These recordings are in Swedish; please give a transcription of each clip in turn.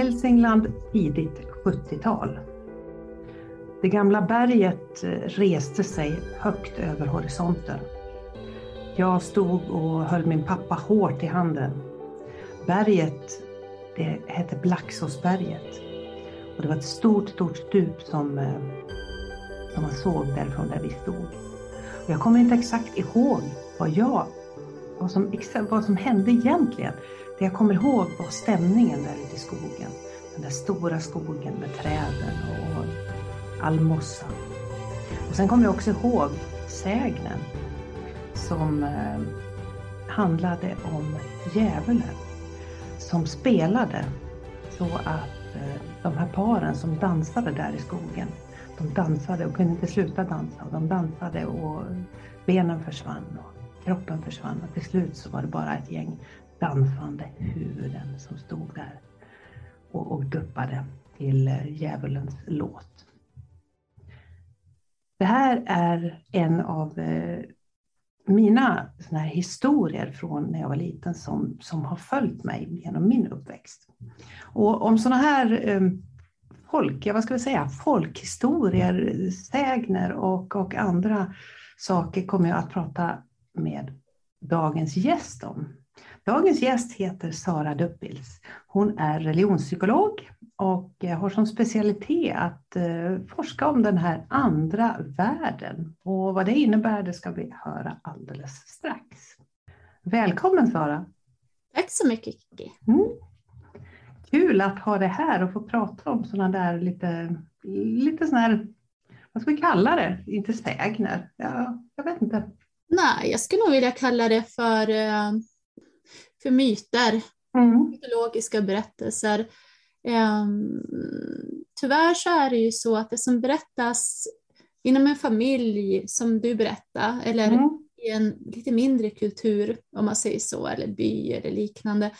Hälsingland tidigt 70-tal. Det gamla berget eh, reste sig högt över horisonten. Jag stod och höll min pappa hårt i handen. Berget, det hette Blacksåsberget. Och det var ett stort, stort stup som, eh, som man såg därifrån där vi stod. Och jag kommer inte exakt ihåg vad jag, vad som, vad som hände egentligen. Det jag kommer ihåg var stämningen där ute i skogen. Den där stora skogen med träden och all mossa. Och sen kommer jag också ihåg sägnen som eh, handlade om djävulen som spelade så att eh, de här paren som dansade där i skogen, de dansade och kunde inte sluta dansa. Och de dansade och benen försvann och kroppen försvann och till slut så var det bara ett gäng dansande huvuden som stod där och, och guppade till eh, djävulens låt. Det här är en av eh, mina såna här historier från när jag var liten som, som har följt mig genom min uppväxt. Och om sådana här eh, folk, ja vad ska vi säga, folkhistorier, sägner och, och andra saker kommer jag att prata med dagens gäst om. Dagens gäst heter Sara Duppils. Hon är religionspsykolog och har som specialitet att eh, forska om den här andra världen. Och vad det innebär det ska vi höra alldeles strax. Välkommen Sara! Tack så mycket Kiki! Mm. Kul att ha dig här och få prata om sådana där lite, lite sådana här, vad ska vi kalla det, inte sägner, ja, jag vet inte. Nej, jag skulle nog vilja kalla det för, eh, för myter, mm. mytologiska berättelser Um, tyvärr så är det ju så att det som berättas inom en familj, som du berättade, eller mm. i en lite mindre kultur, om man säger så, eller by eller liknande,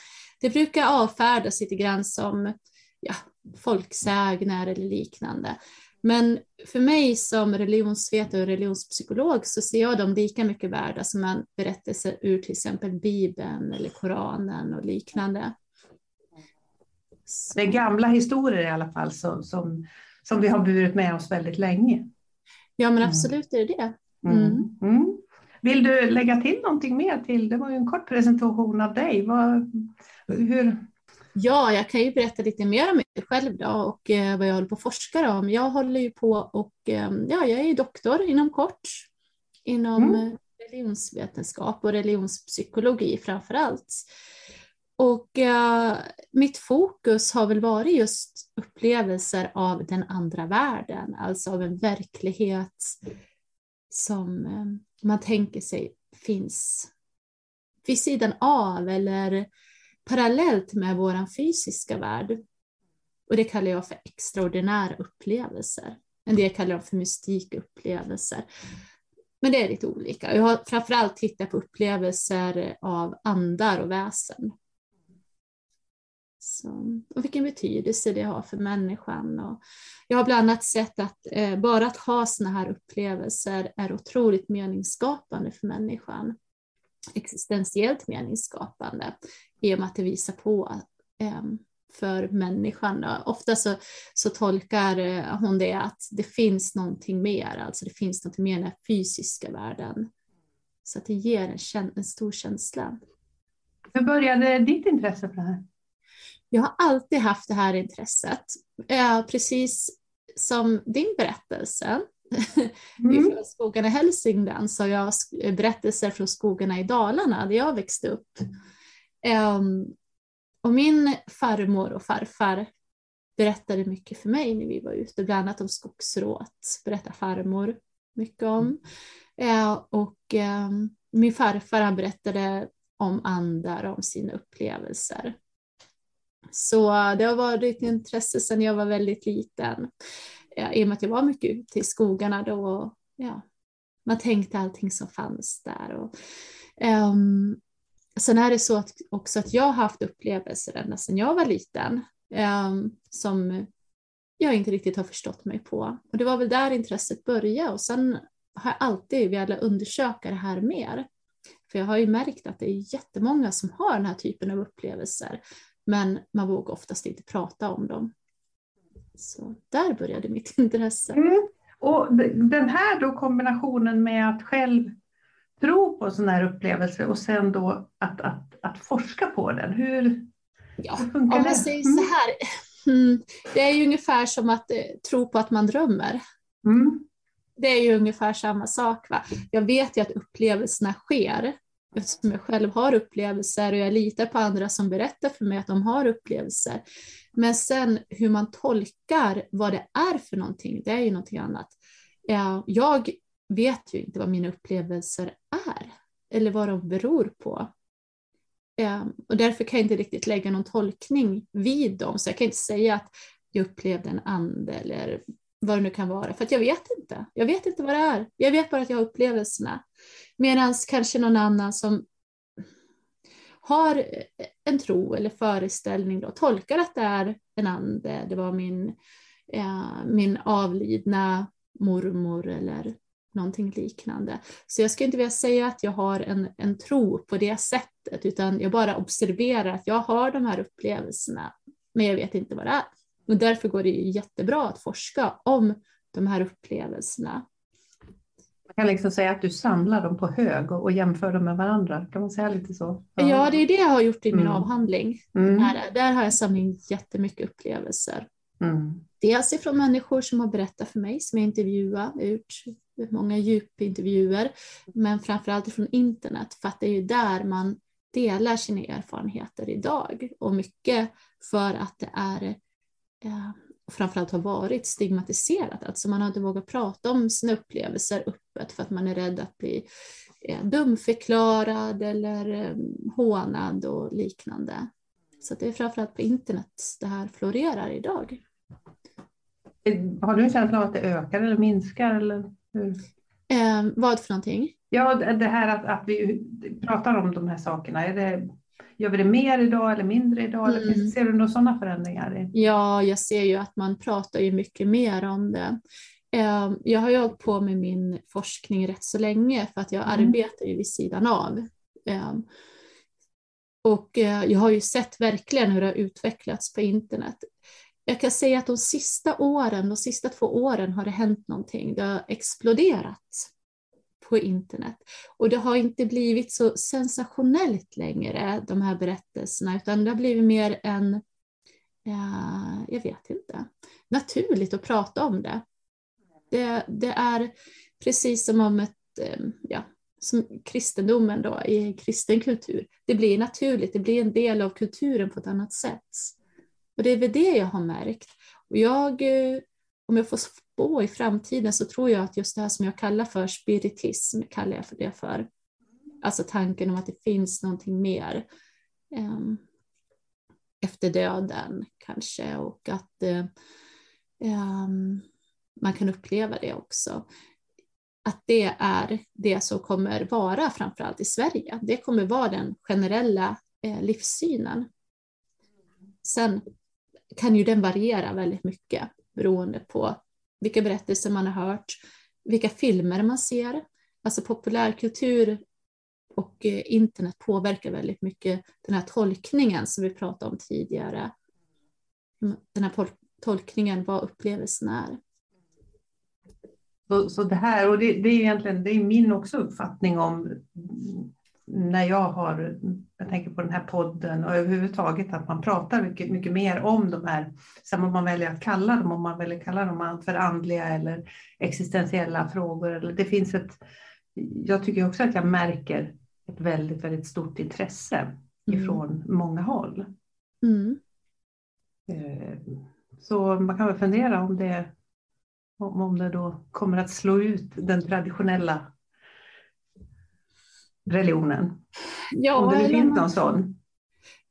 det brukar avfärdas lite grann som ja, folksägner eller liknande. Men för mig som religionsvetare och religionspsykolog så ser jag dem lika mycket värda som en berättelse ur till exempel Bibeln eller Koranen och liknande. Det är gamla historier i alla fall som, som, som vi har burit med oss väldigt länge. Ja, men mm. absolut är det det. Mm. Mm. mm. Vill du lägga till någonting mer till? Det var ju en kort presentation av dig. Vad, hur? Ja, jag kan ju berätta lite mer om mig själv då och eh, vad jag håller på att forska om. Jag håller ju på och eh, ja, jag är doktor inom kort inom mm. religionsvetenskap och religionspsykologi framför allt. Och uh, mitt fokus har väl varit just upplevelser av den andra världen, alltså av en verklighet som uh, man tänker sig finns vid sidan av eller parallellt med vår fysiska värld. Och det kallar jag för extraordinära upplevelser. En del kallar jag för mystikupplevelser. Men det är lite olika. Jag har framförallt tittat på upplevelser av andar och väsen. Så, och vilken betydelse det har för människan. Och jag har bland annat sett att eh, bara att ha sådana här upplevelser är otroligt meningsskapande för människan. Existentiellt meningsskapande i och med att det visar på eh, för människan. Ofta så, så tolkar eh, hon det att det finns någonting mer, alltså det finns någonting mer i den fysiska världen. Så att det ger en, en stor känsla. Hur började ditt intresse för det här? Jag har alltid haft det här intresset, eh, precis som din berättelse. Mm. från skogarna i Hälsingland så jag berättelser från skogarna i Dalarna där jag växte upp. Um, och min farmor och farfar berättade mycket för mig när vi var ute, bland annat om skogsråt, berättade farmor mycket om. Uh, och um, min farfar han berättade om andar, om sina upplevelser. Så det har varit ett intresse sedan jag var väldigt liten. I och med att jag var mycket ute i skogarna då. Ja, man tänkte allting som fanns där. Och, um, sen är det så att, också att jag har haft upplevelser ända sedan jag var liten um, som jag inte riktigt har förstått mig på. Och det var väl där intresset började och sen har jag alltid velat undersöka det här mer. För jag har ju märkt att det är jättemånga som har den här typen av upplevelser men man vågar oftast inte prata om dem. Så där började mitt intresse. Mm. Och den här då kombinationen med att själv tro på sån här upplevelse och sen då att, att, att forska på den, hur, ja, hur funkar om det? säger så här, mm, det är ju ungefär som att eh, tro på att man drömmer. Mm. Det är ju ungefär samma sak. Va? Jag vet ju att upplevelserna sker, eftersom jag själv har upplevelser och jag litar på andra som berättar för mig att de har upplevelser. Men sen hur man tolkar vad det är för någonting, det är ju någonting annat. Jag vet ju inte vad mina upplevelser är eller vad de beror på. Ehm, och därför kan jag inte riktigt lägga någon tolkning vid dem, så jag kan inte säga att jag upplevde en ande eller vad det nu kan vara, för jag vet inte. Jag vet inte vad det är. Jag vet bara att jag har upplevelserna. Medan kanske någon annan som har en tro eller föreställning då, tolkar att det är en ande, det var min, eh, min avlidna mormor eller någonting liknande. Så jag ska inte vilja säga att jag har en, en tro på det sättet, utan jag bara observerar att jag har de här upplevelserna, men jag vet inte vad det är. Och därför går det jättebra att forska om de här upplevelserna. Man kan liksom säga att du samlar dem på hög och, jämför dem med varandra. Kan man säga lite så? Ja, ja det är det jag har gjort i min mm. avhandling. Mm. Där, där har jag samlat jättemycket upplevelser. Mm. Dels ifrån människor som har berättat för mig, som jag intervjuat, gjort många djupintervjuer, men framförallt från internet, för att det är ju där man delar sina erfarenheter idag och mycket för att det är eh, framförallt har varit stigmatiserat. Alltså man har inte vågat prata om sina upplevelser öppet för att man är rädd att bli eh, dumförklarad eller eh, hånad och liknande. Så det är framförallt på internet det här florerar idag. Har du en känsla av att det ökar eller minskar? Eller hur? Eh, vad för någonting? Ja, det här att, att vi pratar om de här sakerna. Är det, Gör vi det mer idag eller mindre idag? Mm. Eller ser du några sådana förändringar? Ja, jag ser ju att man pratar ju mycket mer om det. Ehm, jag har ju hållit på med min forskning rätt så länge för att jag mm. arbetar ju vid sidan av. Ehm, och eh, jag har ju sett verkligen hur det har utvecklats på internet. Jag kan säga att de sista åren, de sista två åren har det hänt någonting. Det har exploderat på internet. Och det har inte blivit så sensationellt längre, de här berättelserna, utan det har blivit mer en, ja, jag vet inte, naturligt att prata om det. Det, det är precis som om ett, eh, ja, som kristendomen då, i kristen kultur. Det blir naturligt, det blir en del av kulturen på ett annat sätt. Och det är väl det jag har märkt. Och jag, eh, om jag får spå i framtiden så tror jag att just det här som jag kallar för spiritism, kallar jag för det för. Alltså tanken om att det finns någonting mer eh, efter döden kanske och att eh, eh, man kan uppleva det också. Att det är det som kommer vara framförallt i Sverige. Det kommer vara den generella eh, livssynen. Sen kan ju den variera väldigt mycket beroende på vilka berättelser man har hört, vilka filmer man ser. Alltså populärkultur och eh, internet påverkar väldigt mycket den här tolkningen som vi pratade om tidigare. Mm, den här tolkningen, vad upplevelsen är. Så, så det här, och det, det är egentligen det är min också uppfattning om när jag har, jag tänker på den här podden och överhuvudtaget att man pratar mycket, mycket mer om de här, sen om man väljer att kalla dem, om man väljer att kalla dem för andliga eller existentiella frågor. Eller det finns ett, jag tycker också att jag märker ett väldigt, väldigt stort intresse mm. ifrån många håll. Mm. Eh, så man kan väl fundera om det, om det då kommer att slå ut den traditionella religionen? Ja, om det finns någon sån.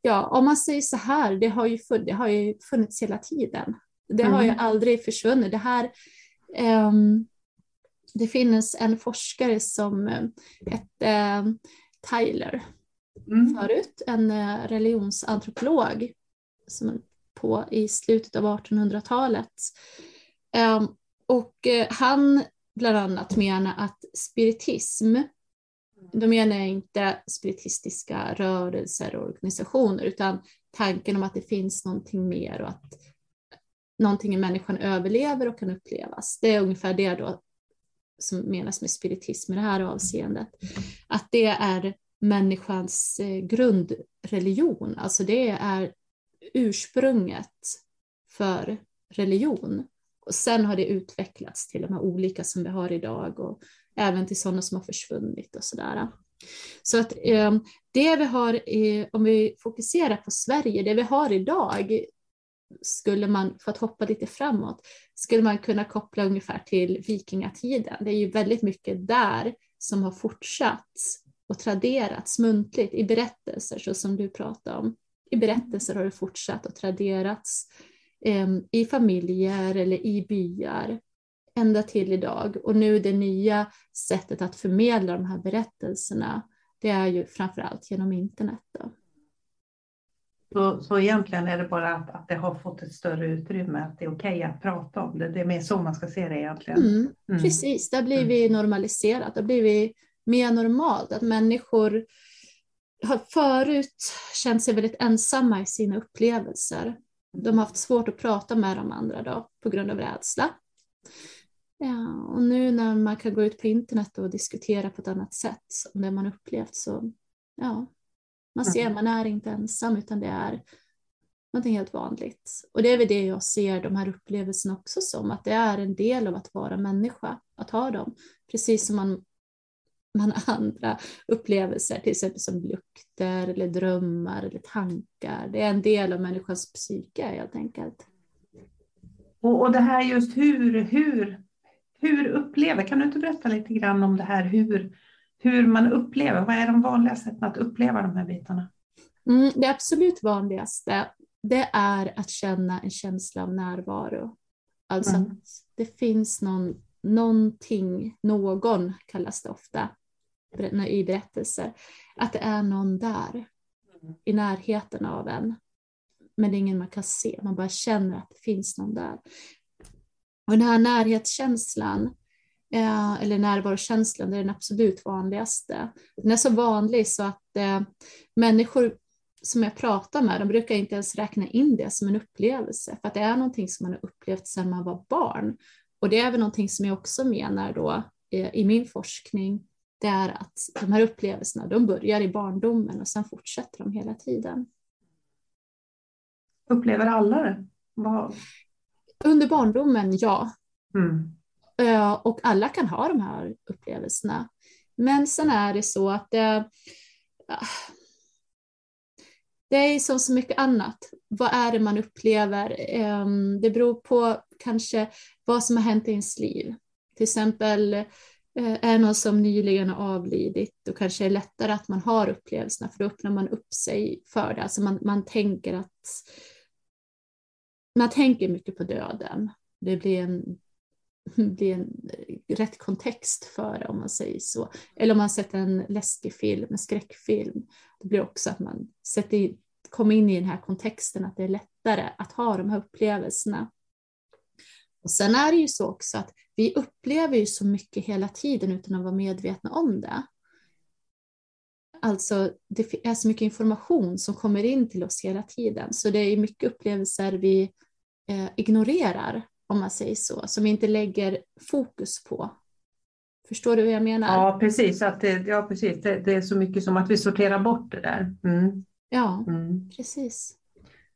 Ja, om man säger så här, det har ju, funnits, det har ju funnits hela tiden. Det mm. har ju mm. aldrig försvunnit. Det här, um, det finns en forskare som eh, hette um, Tyler mm. förut, en uh, religionsantropolog som på i slutet av 1800-talet. Um, ehm, och uh, han bland annat menar att spiritism då menar jag inte spiritistiska rörelser och organisationer utan tanken om att det finns någonting mer och att någonting i människan överlever och kan upplevas. Det är ungefär det då som menas med spiritism i det här avseendet. Att det är människans eh, grundreligion, alltså det är ursprunget för religion. Och sen har det utvecklats till de här olika som vi har idag och även till sådana som har försvunnit och sådär. Så att eh, det vi har, eh, om vi fokuserar på Sverige, det vi har idag skulle man, för att hoppa lite framåt, skulle man kunna koppla ungefär till vikingatiden. Det är ju väldigt mycket där som har fortsatt och traderats muntligt i berättelser, så som du pratade om. I berättelser har det fortsatt och traderats eh, i familjer eller i byar ända till idag. Och nu det nya sättet att förmedla de här berättelserna, det är ju framför allt genom internet. Då. Så, så egentligen är det bara att, att det har fått ett större utrymme, att det är okej okay att prata om det. Det är mer så man ska se det egentligen. Mm, mm. Precis, har blivit mm. normaliserat, det har blivit mer normalt att människor har förut känt sig väldigt ensamma i sina upplevelser. De har haft svårt att prata med de andra då, på grund av rädsla. Ja, och nu när man kan gå ut på internet och diskutera på ett annat sätt om det man upplevt så ja, man ser mm. man är inte ensam utan det är någonting helt vanligt. Och det är väl det jag ser de här upplevelserna också som, att det är en del av att vara människa, att ha dem. Precis som man, man har andra upplevelser, till exempel som lukter eller drömmar eller tankar. Det är en del av människans psyke helt enkelt. Och, och det här just hur, hur, hur upplever, kan du inte berätta lite grann om det här hur, hur man upplever, vad är de vanliga sätten att uppleva de här bitarna? Mm, det absolut vanligaste det är att känna en känsla av närvaro. Alltså mm. att det finns någon, någonting, någon kallas det ofta i berättelser, att det är någon där i närheten av en. Men det är ingen man kan se, man bara känner att det finns någon där. Och den här närhetskänslan, eh, eller närvarokänslan, det är den absolut vanligaste. Den är så vanlig så att eh, människor som jag pratar med, de brukar inte ens räkna in det som en upplevelse, för att det är någonting som man har upplevt sedan man var barn. Och det är väl någonting som jag också menar då eh, i min forskning, det är att de här upplevelserna, de börjar i barndomen och sen fortsätter de hela tiden. Upplever alla det? Vad... Under barndomen, ja. Mm. Och alla kan ha de här upplevelserna. Men sen är det så att det, det är som så mycket annat. Vad är det man upplever? Ehm, det beror på kanske vad som har hänt i ens liv. Till exempel eh, är någon som nyligen har avlidit, då kanske det är lättare att man har upplevelserna, för då öppnar man upp sig för det. Alltså man, man tänker att man tänker mycket på döden. Det blir en, blir en eh, rätt kontext för det om man säger så. Eller om man sett en läskig film, en skräckfilm, det blir också att man sätter, kommer in i den här kontexten, att det är lättare att ha de här upplevelserna. Och sen är det ju så också att vi upplever ju så mycket hela tiden utan att vara medvetna om det. Alltså det är så mycket information som kommer in till oss hela tiden, så det är mycket upplevelser vi eh, ignorerar, om man säger så, som vi inte lägger fokus på. Förstår du hur jag menar? Ja, precis. Att det, ja, precis. Det, det är så mycket som att vi sorterar bort det där. Mm. Ja, mm. precis.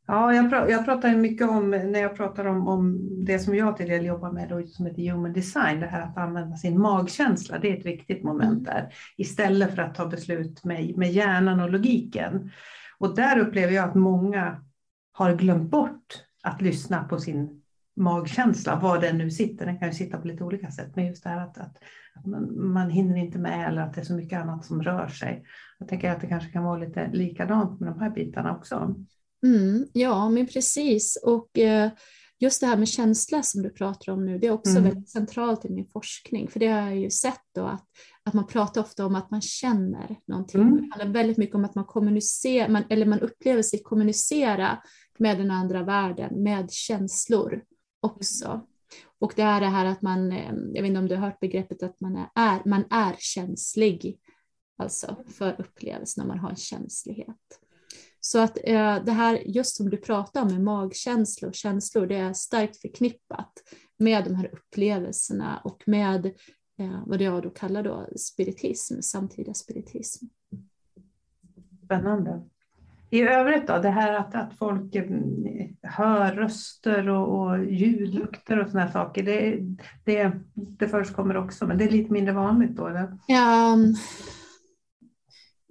Ja, jag, pr jag pratar mycket om, när jag pratar om, om det som jag till del jobbar med då, som heter human design, det här att använda sin magkänsla, det är ett viktigt moment mm. där, istället för att ta beslut med, med hjärnan och logiken. Och där upplever jag att många har glömt bort att lyssna på sin magkänsla, var den nu sitter. Den kan ju sitta på lite olika sätt, men just det här att, att, att man, man, hinner inte med eller att det är så mycket annat som rör sig. Jag tänker att det kanske kan vara lite likadant med de här bitarna också. Mm, ja, men precis. Och eh, just det här med känsla som du pratar om nu, det är också mm. väldigt centralt i min forskning, för det har jag ju sett då att, att man pratar ofta om att man känner någonting. Mm. Det handlar väldigt mycket om att man kommunicerar, man, eller man upplever sig kommunicera med den andra världen, med känslor också. Och det är det här att man, eh, jag vet inte om du har hört begreppet att man är, man är känslig. alltså för upplevelsen när man har en känslighet. Så att eh, det här, just som du pratar om med magkänslor och känslor, det är starkt förknippat med de här upplevelserna och med eh, vad jag då kallar då spiritism, samtida spiritism. Spännande. I övrigt då, det här att, att folk eh, hör röster och, och ljudlukter och sådana saker, det, det, det förekommer också, men det är lite mindre vanligt då? Eller? Um,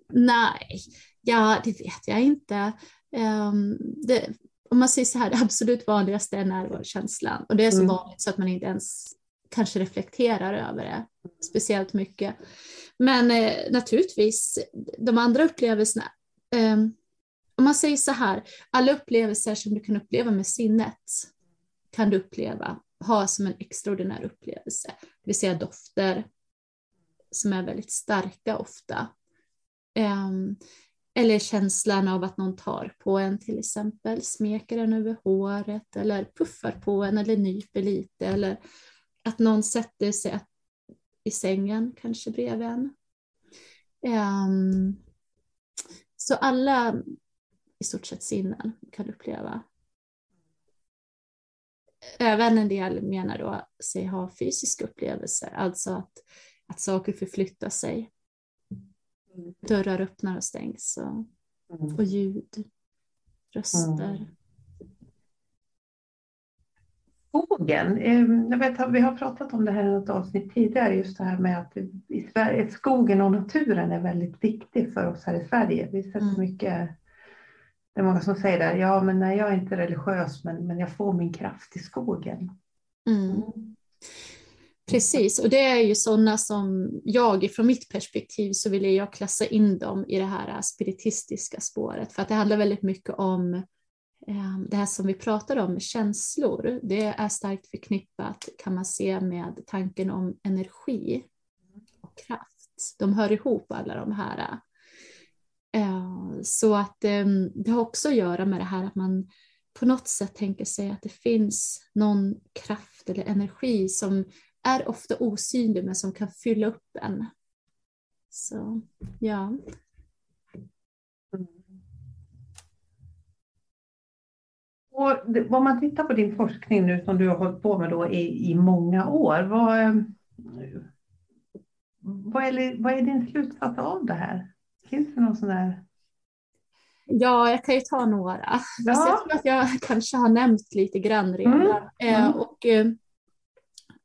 nej, ja det vet jag inte. Um, det, om man säger så här, det absolut vanligaste är närvarokänslan och det är så mm. vanligt så att man inte ens kanske reflekterar över det speciellt mycket. Men eh, naturligtvis, de andra upplevelserna, eh, om man säger så här, alla upplevelser som du kan uppleva med sinnet kan du uppleva, ha som en extraordinär upplevelse. Det vill säga dofter som är väldigt starka ofta. Um, eller känslan av att någon tar på en till exempel, smeker en över håret eller puffar på en eller nyper lite eller att någon sätter sig i sängen kanske bredvid en. Um, så alla i stort sett sinnen kan uppleva. Även en del menar då sig ha fysiska upplevelser, alltså att, att saker förflyttar sig. Dörrar öppnar och stängs och, mm. och ljud, röster. Mm. Skogen, ehm, jag vet, vi har pratat om det här i något avsnitt tidigare, just det här med att i Sverige, skogen och naturen är väldigt viktig för oss här i Sverige. Vi sätter mm. mycket det är många som säger det, ja men nej, jag är inte religiös men, men jag får min kraft i skogen. Mm. Precis, och det är ju sådana som jag, från mitt perspektiv så vill jag klassa in dem i det här spiritistiska spåret, för att det handlar väldigt mycket om eh, det här som vi pratar om känslor. Det är starkt förknippat kan man se med tanken om energi och kraft. De hör ihop alla de här eh, så att eh, det har också att göra med det här att man på något sätt tänker sig att det finns någon kraft eller energi som är ofta osynlig men som kan fylla upp en. Så ja. Och om man tittar på din forskning nu som du har hållit på med då i, i många år, vad, ehm, vad, är, vad är din slutsats av det här? Finns det någon sån där? Ja, jag kan ju ta några. Ja. Alltså jag tror att jag kanske har nämnt lite grann redan. Mm. Eh, mm. och, eh,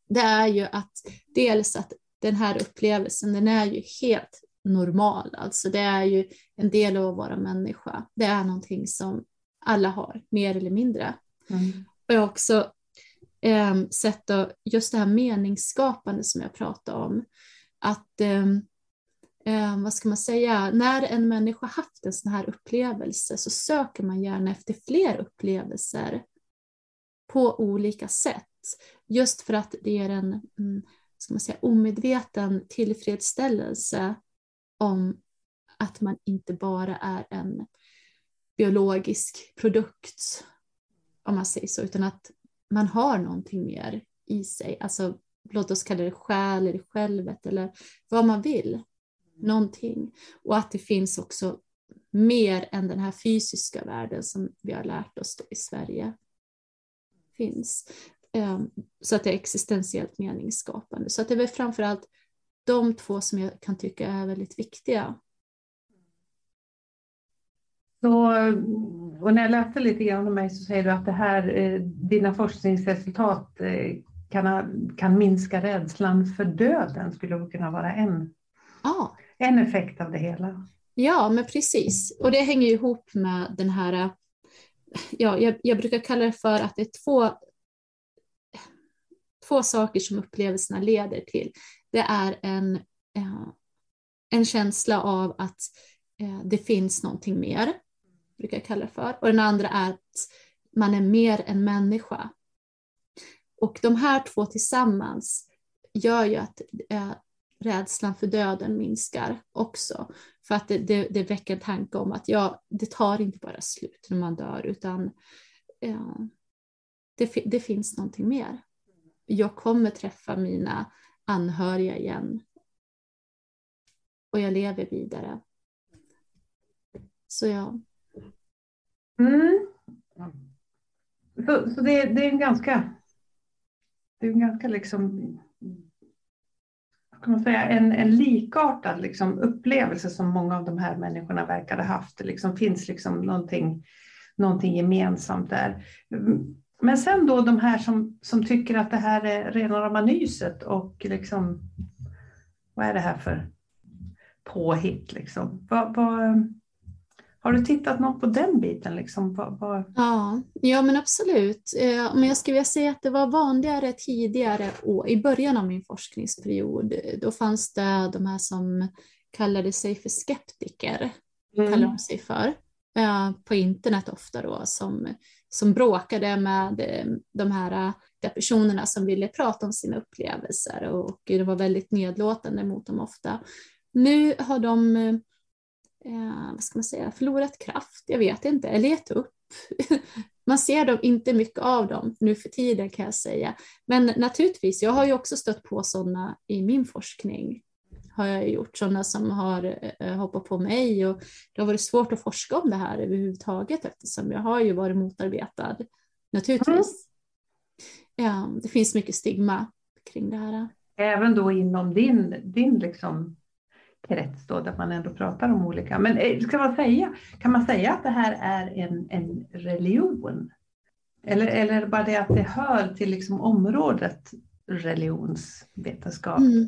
det är ju att dels att den här upplevelsen, den är ju helt normal. Alltså det är ju en del av att vara människa. Det är någonting som alla har, mer eller mindre. Mm. Och jag har också eh, sett då, just det här meningsskapande som jag pratade om. Att eh, eh, vad ska man säga, när en människa haft en sån här upplevelse så söker man gärna efter fler upplevelser på olika sätt. Just för att det är en mm, ska man säga, omedveten tillfredsställelse om att man inte bara är en biologisk produkt, om man säger så, utan att man har någonting mer i sig. Alltså, låt oss kalla det själ eller självet eller vad man vill någonting. Och att det finns också mer än den här fysiska världen som vi har lärt oss i Sverige finns. Ehm, så att det är existentiellt meningsskapande. Så att det är väl framförallt de två som jag kan tycka är väldigt viktiga. Så, och när jag läste lite grann om mig så säger du att det här, eh, dina forskningsresultat eh, kan, kan minska rädslan för döden, skulle kunna vara en. Ja, en effekt av det hela. Ja, men precis. Och det hänger ihop med den här, ja, jag, jag brukar kalla det för att det är två, två saker som upplevelserna leder till. Det är en, eh, en känsla av att eh, det finns någonting mer, brukar jag kalla det för. Och den andra är att man är mer än människa. Och de här två tillsammans gör ju att eh, rädslan för döden minskar också. För att det, det, det väcker en tanke om att ja, det tar inte bara slut när man dör utan ja, det, det finns någonting mer. Jag kommer träffa mina anhöriga igen. och jag lever vidare. Så ja. Mm. Så, så det, det, är en ganska, det är en ganska liksom, kan man säga, en, en likartad liksom upplevelse som många av de här människorna verkade haft. Det liksom finns liksom någonting, någonting gemensamt där. Men sen då de här som, som tycker att det här är rena rama nyset och liksom, vad är det här för påhitt liksom? Vad, vad, har du tittat något på den biten? Liksom? Vad, vad... Ja, ja, men absolut. Eh, men jag skulle vilja säga att det var vanligare tidigare och i början av min forskningsperiod. Då fanns det de här som kallade sig för skeptiker, mm. kallar de sig för, eh, på internet ofta då, som, som bråkade med eh, de här eh, de personerna som ville prata om sina upplevelser och det var väldigt nedlåtande mot dem ofta. Nu har de eh, eh, vad ska man säga, förlorat kraft, jag vet inte, eller gett upp. man ser dem inte mycket av dem nu för tiden kan jag säga. Men naturligtvis, jag har ju också stött på sådana i min forskning. Har jag gjort sådana som har eh, hoppat på mig och det har varit svårt att forska om det här överhuvudtaget eftersom jag har ju varit motarbetad naturligtvis. Mm. Ja, det finns mycket stigma kring det här. Även då inom din, din liksom krets då, där man ändå pratar om olika. Men eh, ska man säga, kan man säga att det här är en, en religion? Eller, eller bara det att det hör till liksom området religionsvetenskap? Mm.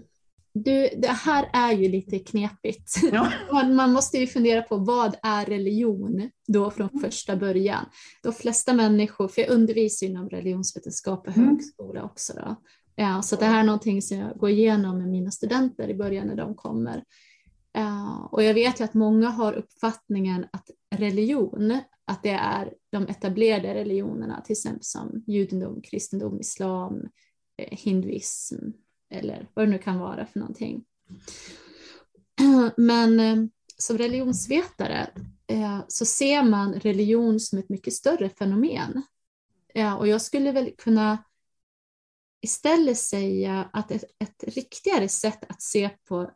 Du, det här är ju lite knepigt. Ja. Man måste ju fundera på vad är religion då från mm. första början. De flesta människor, för jag undervisar inom religionsvetenskap på mm. högskola också. Då. Ja, så det här är någonting som jag går igenom med mina studenter i början när de kommer. Och jag vet ju att många har uppfattningen att religion, att det är de etablerade religionerna, till exempel som judendom, kristendom, islam, eh, hinduism eller vad det nu kan vara för någonting. Men eh, som religionsvetare eh, så ser man religion som ett mycket större fenomen. Eh, och jag skulle väl kunna istället säga att ett, ett riktigare sätt att se på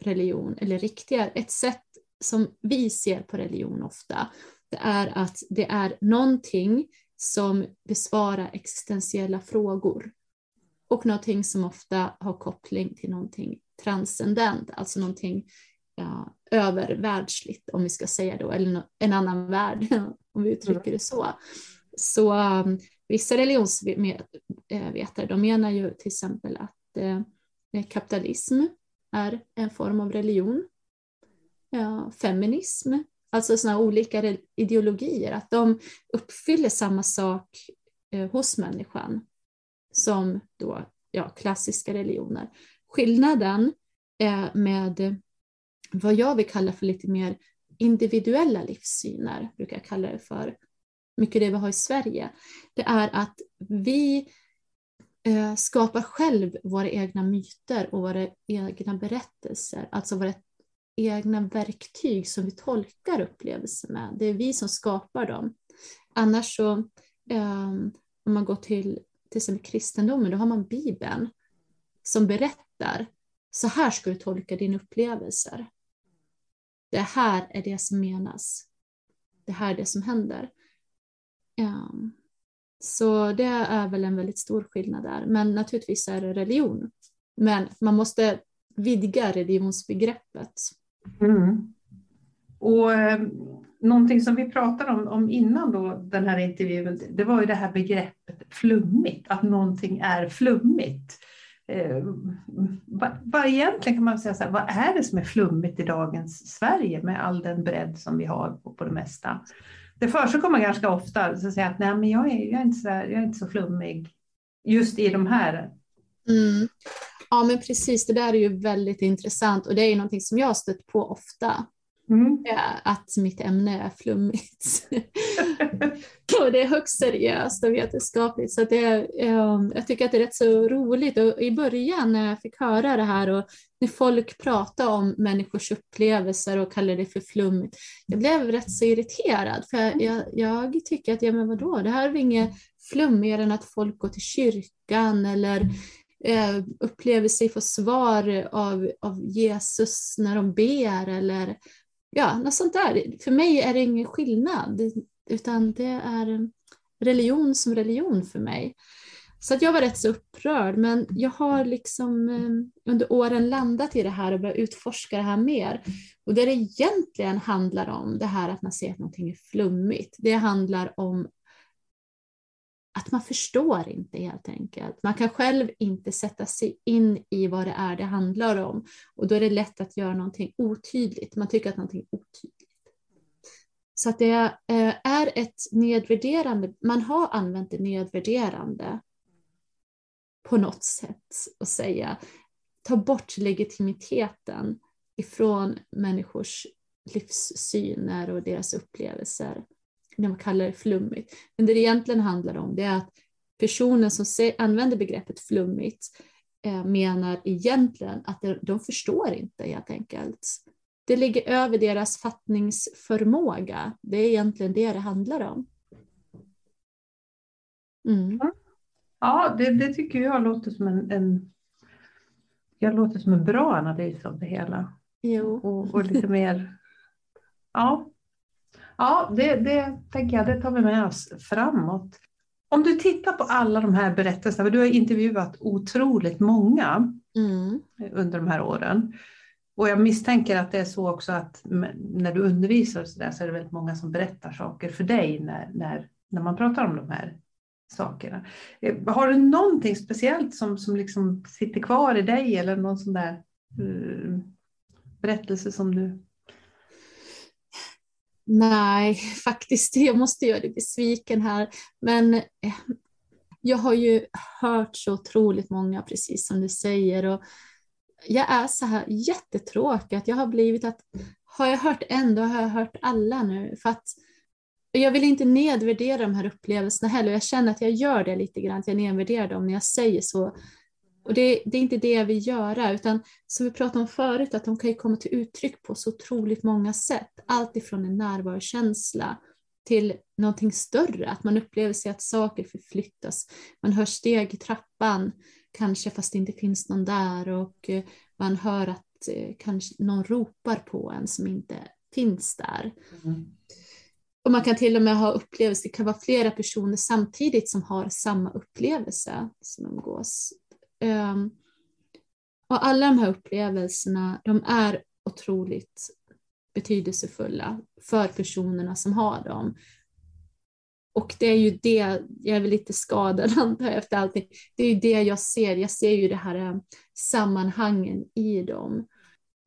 religion, eller riktigare, ett sätt som vi ser på religion ofta, det är att det är någonting som besvarar existentiella frågor och någonting som ofta har koppling till någonting transcendent, alltså någonting ja, övervärldsligt om vi ska säga då, eller en annan värld om vi uttrycker det så. Så um, vissa religionsvetare de menar ju till exempel att eh, kapitalism är en form av religion. Ja, feminism, alltså sådana olika ideologier, att de uppfyller samma sak eh, hos människan som då, ja, klassiska religioner. Skillnaden eh, med vad jag vill kalla för lite mer individuella livssyner, brukar jag kalla det för, mycket det vi har i Sverige, det är att vi eh, skapar själv våra egna myter och våra egna berättelser, alltså våra egna verktyg som vi tolkar upplevelser med. Det är vi som skapar dem. Annars så, eh, om man går till till exempel kristendomen, då har man Bibeln som berättar, så här ska du tolka dina upplevelser. Det här är det som menas. Det här är det som händer. Um, så det är väl en väldigt stor skillnad där. Men naturligtvis är det religion. Men man måste vidga religionsbegreppet. Mm. Och eh, någonting som vi pratade om, om innan då, den här intervjun, det var ju det här begreppet flummigt, att någonting är flummigt. Eh, vad, vad egentligen kan man säga så här, vad är det som är flummigt i dagens Sverige med all den bredd som vi har på, på det mesta? det förekommer ganska ofta så att säga att nej, men jag, är, jag, är inte så, jag är inte så flummig just i de här. Mm. Ja, men precis. Det där är ju väldigt intressant och det är ju någonting som jag har stött på ofta. Mm. Att mitt ämne är flummigt. och det är högst seriöst och vetenskapligt. Så det, um, jag tycker att det är rätt så roligt. Och I början när jag fick höra det här och när folk pratade om människors upplevelser och kallade det för flummigt, jag blev rätt så irriterad. För jag, jag, jag tycker att, ja men vadå, det här är väl inget flummigare än att folk går till kyrkan eller eh, upplever sig få svar av, av Jesus när de ber eller ja, något sånt där. För mig är det ingen skillnad utan det är religion som religion för mig. Så att jag var rätt så upprörd, men jag har liksom eh, under åren landat i det här och börjat utforska det här mer. Och det det egentligen handlar om, det här att man ser att någonting är flummigt, det handlar om att man förstår inte helt enkelt. Man kan själv inte sätta sig in i vad det är det handlar om och då är det lätt att göra någonting otydligt. Man tycker att någonting är otydligt. Så att det eh, är ett nedvärderande, man har använt det nedvärderande på något sätt och säga, ta bort legitimiteten ifrån människors livssyner och deras upplevelser. När man kallar det flummigt. Men det det egentligen handlar om det är att personen som använder begreppet flummigt eh, menar egentligen att de förstår inte helt enkelt. Det ligger över deras fattningsförmåga. Det är egentligen det det handlar om. Mm. Ja, det, det, tycker jag låter som en, en, jag låter som en bra analys av det hela. Jo. Och, och lite mer, ja, ja det, det tänker jag, det tar vi med oss framåt. Om du tittar på alla de här berättelserna, för du har intervjuat otroligt många mm. under de här åren. Och jag misstänker att det är så också att när du undervisar så, där, så är det väldigt många som berättar saker för dig när, när, när man pratar om de här sakerna. Eh, har du någonting speciellt som, som liksom sitter kvar i dig eller någon sån där uh, berättelse som du Nej, faktiskt, jag måste göra dig besviken här. Men eh, jag har ju hört så otroligt många, precis som du säger. Och jag är så här jättetråkig att jag har blivit att har jag hört en, då har jag hört alla nu. För att jag vill inte nedvärdera de här upplevelserna heller. Jag känner att jag gör det lite grann, att jag nedvärderar dem när jag säger så. Och det, det, är inte det jag vill göra, utan som vi pratade om förut, att de kan ju komma till uttryck på så otroligt många sätt. Allt ifrån en närvarokänsla till någonting större, att man upplever sig att saker förflyttas. Man hör steg i trappan, kanske fast det inte finns någon där och eh, man hör att eh, kanske någon ropar på en som inte finns där. Mm. Och man kan till och med ha upplevelser, det kan vara flera personer samtidigt som har samma upplevelse som umgås. Um, och alla de här upplevelserna, de är otroligt betydelsefulla för personerna som har dem. Och det är ju det, jag är väl lite skadad antar jag efter allting, det är ju det jag ser, jag ser ju det här eh, sammanhangen i dem.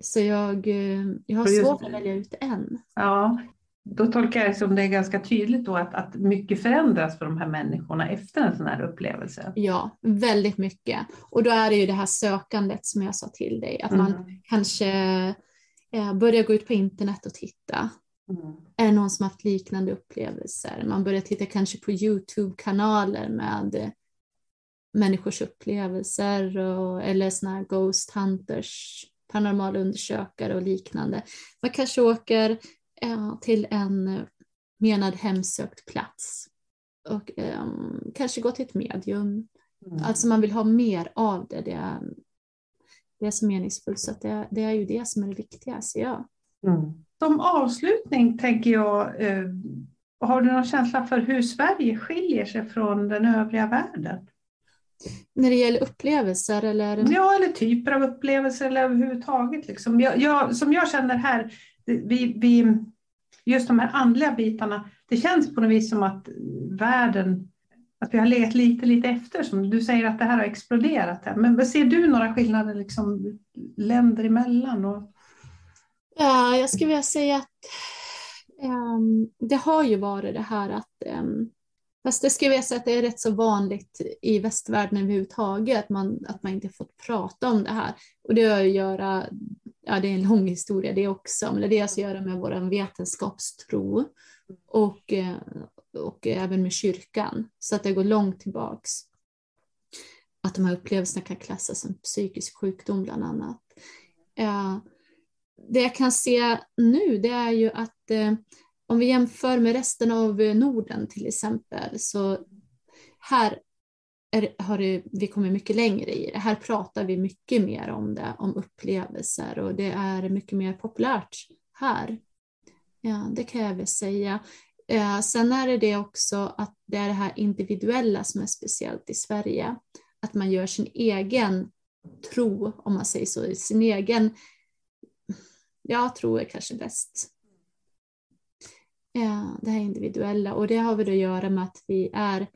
Så jag, eh, jag har svårt att välja ut en. Ja, då tolkar jag det som det är ganska tydligt då att, att mycket förändras för de här människorna efter en sån här upplevelse. Ja, väldigt mycket. Och då är det ju det här sökandet som jag sa till dig, att man mm. kanske eh, börjar gå ut på internet och titta. Mm. Är det någon som haft liknande upplevelser? Man börjar titta kanske på Youtube-kanaler med människors upplevelser och, eller såna här Ghost Hunters, paranormala undersökare och liknande. Man kanske åker till en menad hemsökt plats och eh, kanske gå till ett medium. Mm. Alltså man vill ha mer av det. Det är, det är så meningsfullt så det, det, är ju det som är det viktiga, ser jag. Mm. Som avslutning tänker jag, eh, har du någon känsla för hur Sverige skiljer sig från den övriga världen? När det gäller upplevelser eller? Ja, eller typer av upplevelser eller överhuvudtaget. Liksom. Jag, jag, som jag känner här, vi, vi, just de här andliga bitarna, det känns på något vis som att världen, att vi har legat lite, lite efter. Som du säger att det här har exploderat. Här. Men ser du några skillnader liksom, länder emellan? Och... Ja, jag skulle vilja säga att um, det har ju varit det här att um, Fast det skulle jag säga att det är rätt så vanligt i västvärlden överhuvudtaget, att man, att man inte fått prata om det här. Och det har att göra, ja det är en lång historia det också, men det har att göra med vår vetenskapstro och, eh, och även med kyrkan. Så att det går långt tillbaks. Att de här upplevelserna kan klassas som psykisk sjukdom bland annat. Eh, det jag kan se nu det är ju att eh, om vi jämför med resten av Norden till exempel, så här är, har det, vi kommit mycket längre i det. Här pratar vi mycket mer om det, om upplevelser och det är mycket mer populärt här. Ja, det kan jag väl säga. Eh, sen är det det också att det är det här individuella som är speciellt i Sverige. Att man gör sin egen tro, om man säger så, sin egen, ja, tro är kanske bäst. Ja, det här individuella och det har väl att göra med att vi är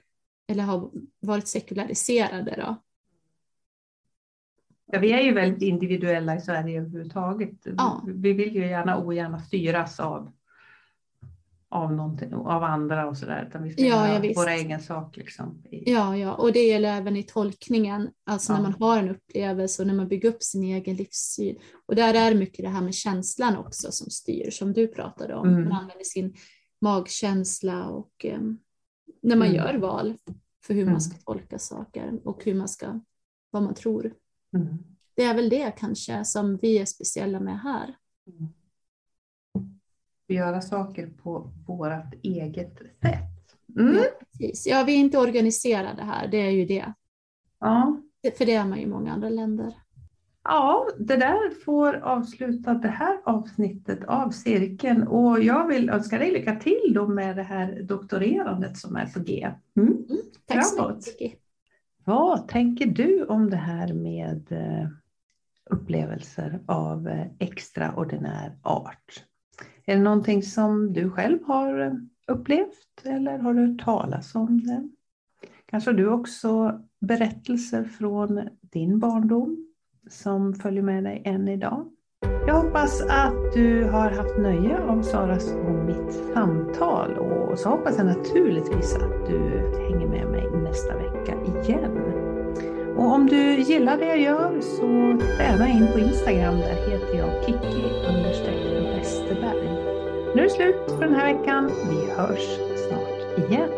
eller har varit sekulariserade då. Ja, vi är ju väldigt individuella i Sverige överhuvudtaget. Ja. Vi vill ju gärna ogärna styras av, av, av andra och sådär, utan vi ska ja, göra vår egen sak. Liksom. Ja, ja, och det gäller även i tolkningen, alltså ja. när man har en upplevelse och när man bygger upp sin egen livssyn. Och där är mycket det här med känslan också som styr, som du pratade om. Mm. Man använder sin magkänsla och um, när man mm. gör val för hur mm. man ska tolka saker och hur man ska, vad man tror. Mm. Det är väl det kanske som vi är speciella med här. Mm. Göra saker på vårt eget sätt. Mm. Ja, precis. ja, vi är inte organiserade här, det är ju det. Ja. För det är man ju i många andra länder. Ja, det där får avsluta det här avsnittet av cirkeln och jag vill önska dig lycka till då med det här doktorerandet som är på G. Mm. Mm, tack så mycket. Vad tänker du om det här med eh, upplevelser av eh, extraordinär art? Är det någonting som du själv har eh, upplevt eller har du hört talas om det? Kanske du också berättelser från din barndom som följer med dig än idag. Jag hoppas att du har haft nöje av Saras och mitt samtal och så hoppas jag naturligtvis att du hänger med mig nästa vecka igen. Och om du gillar det jag gör så träna in på Instagram. Där heter jag Kikki Westerberg. Nu är det slut för den här veckan. Vi hörs snart igen.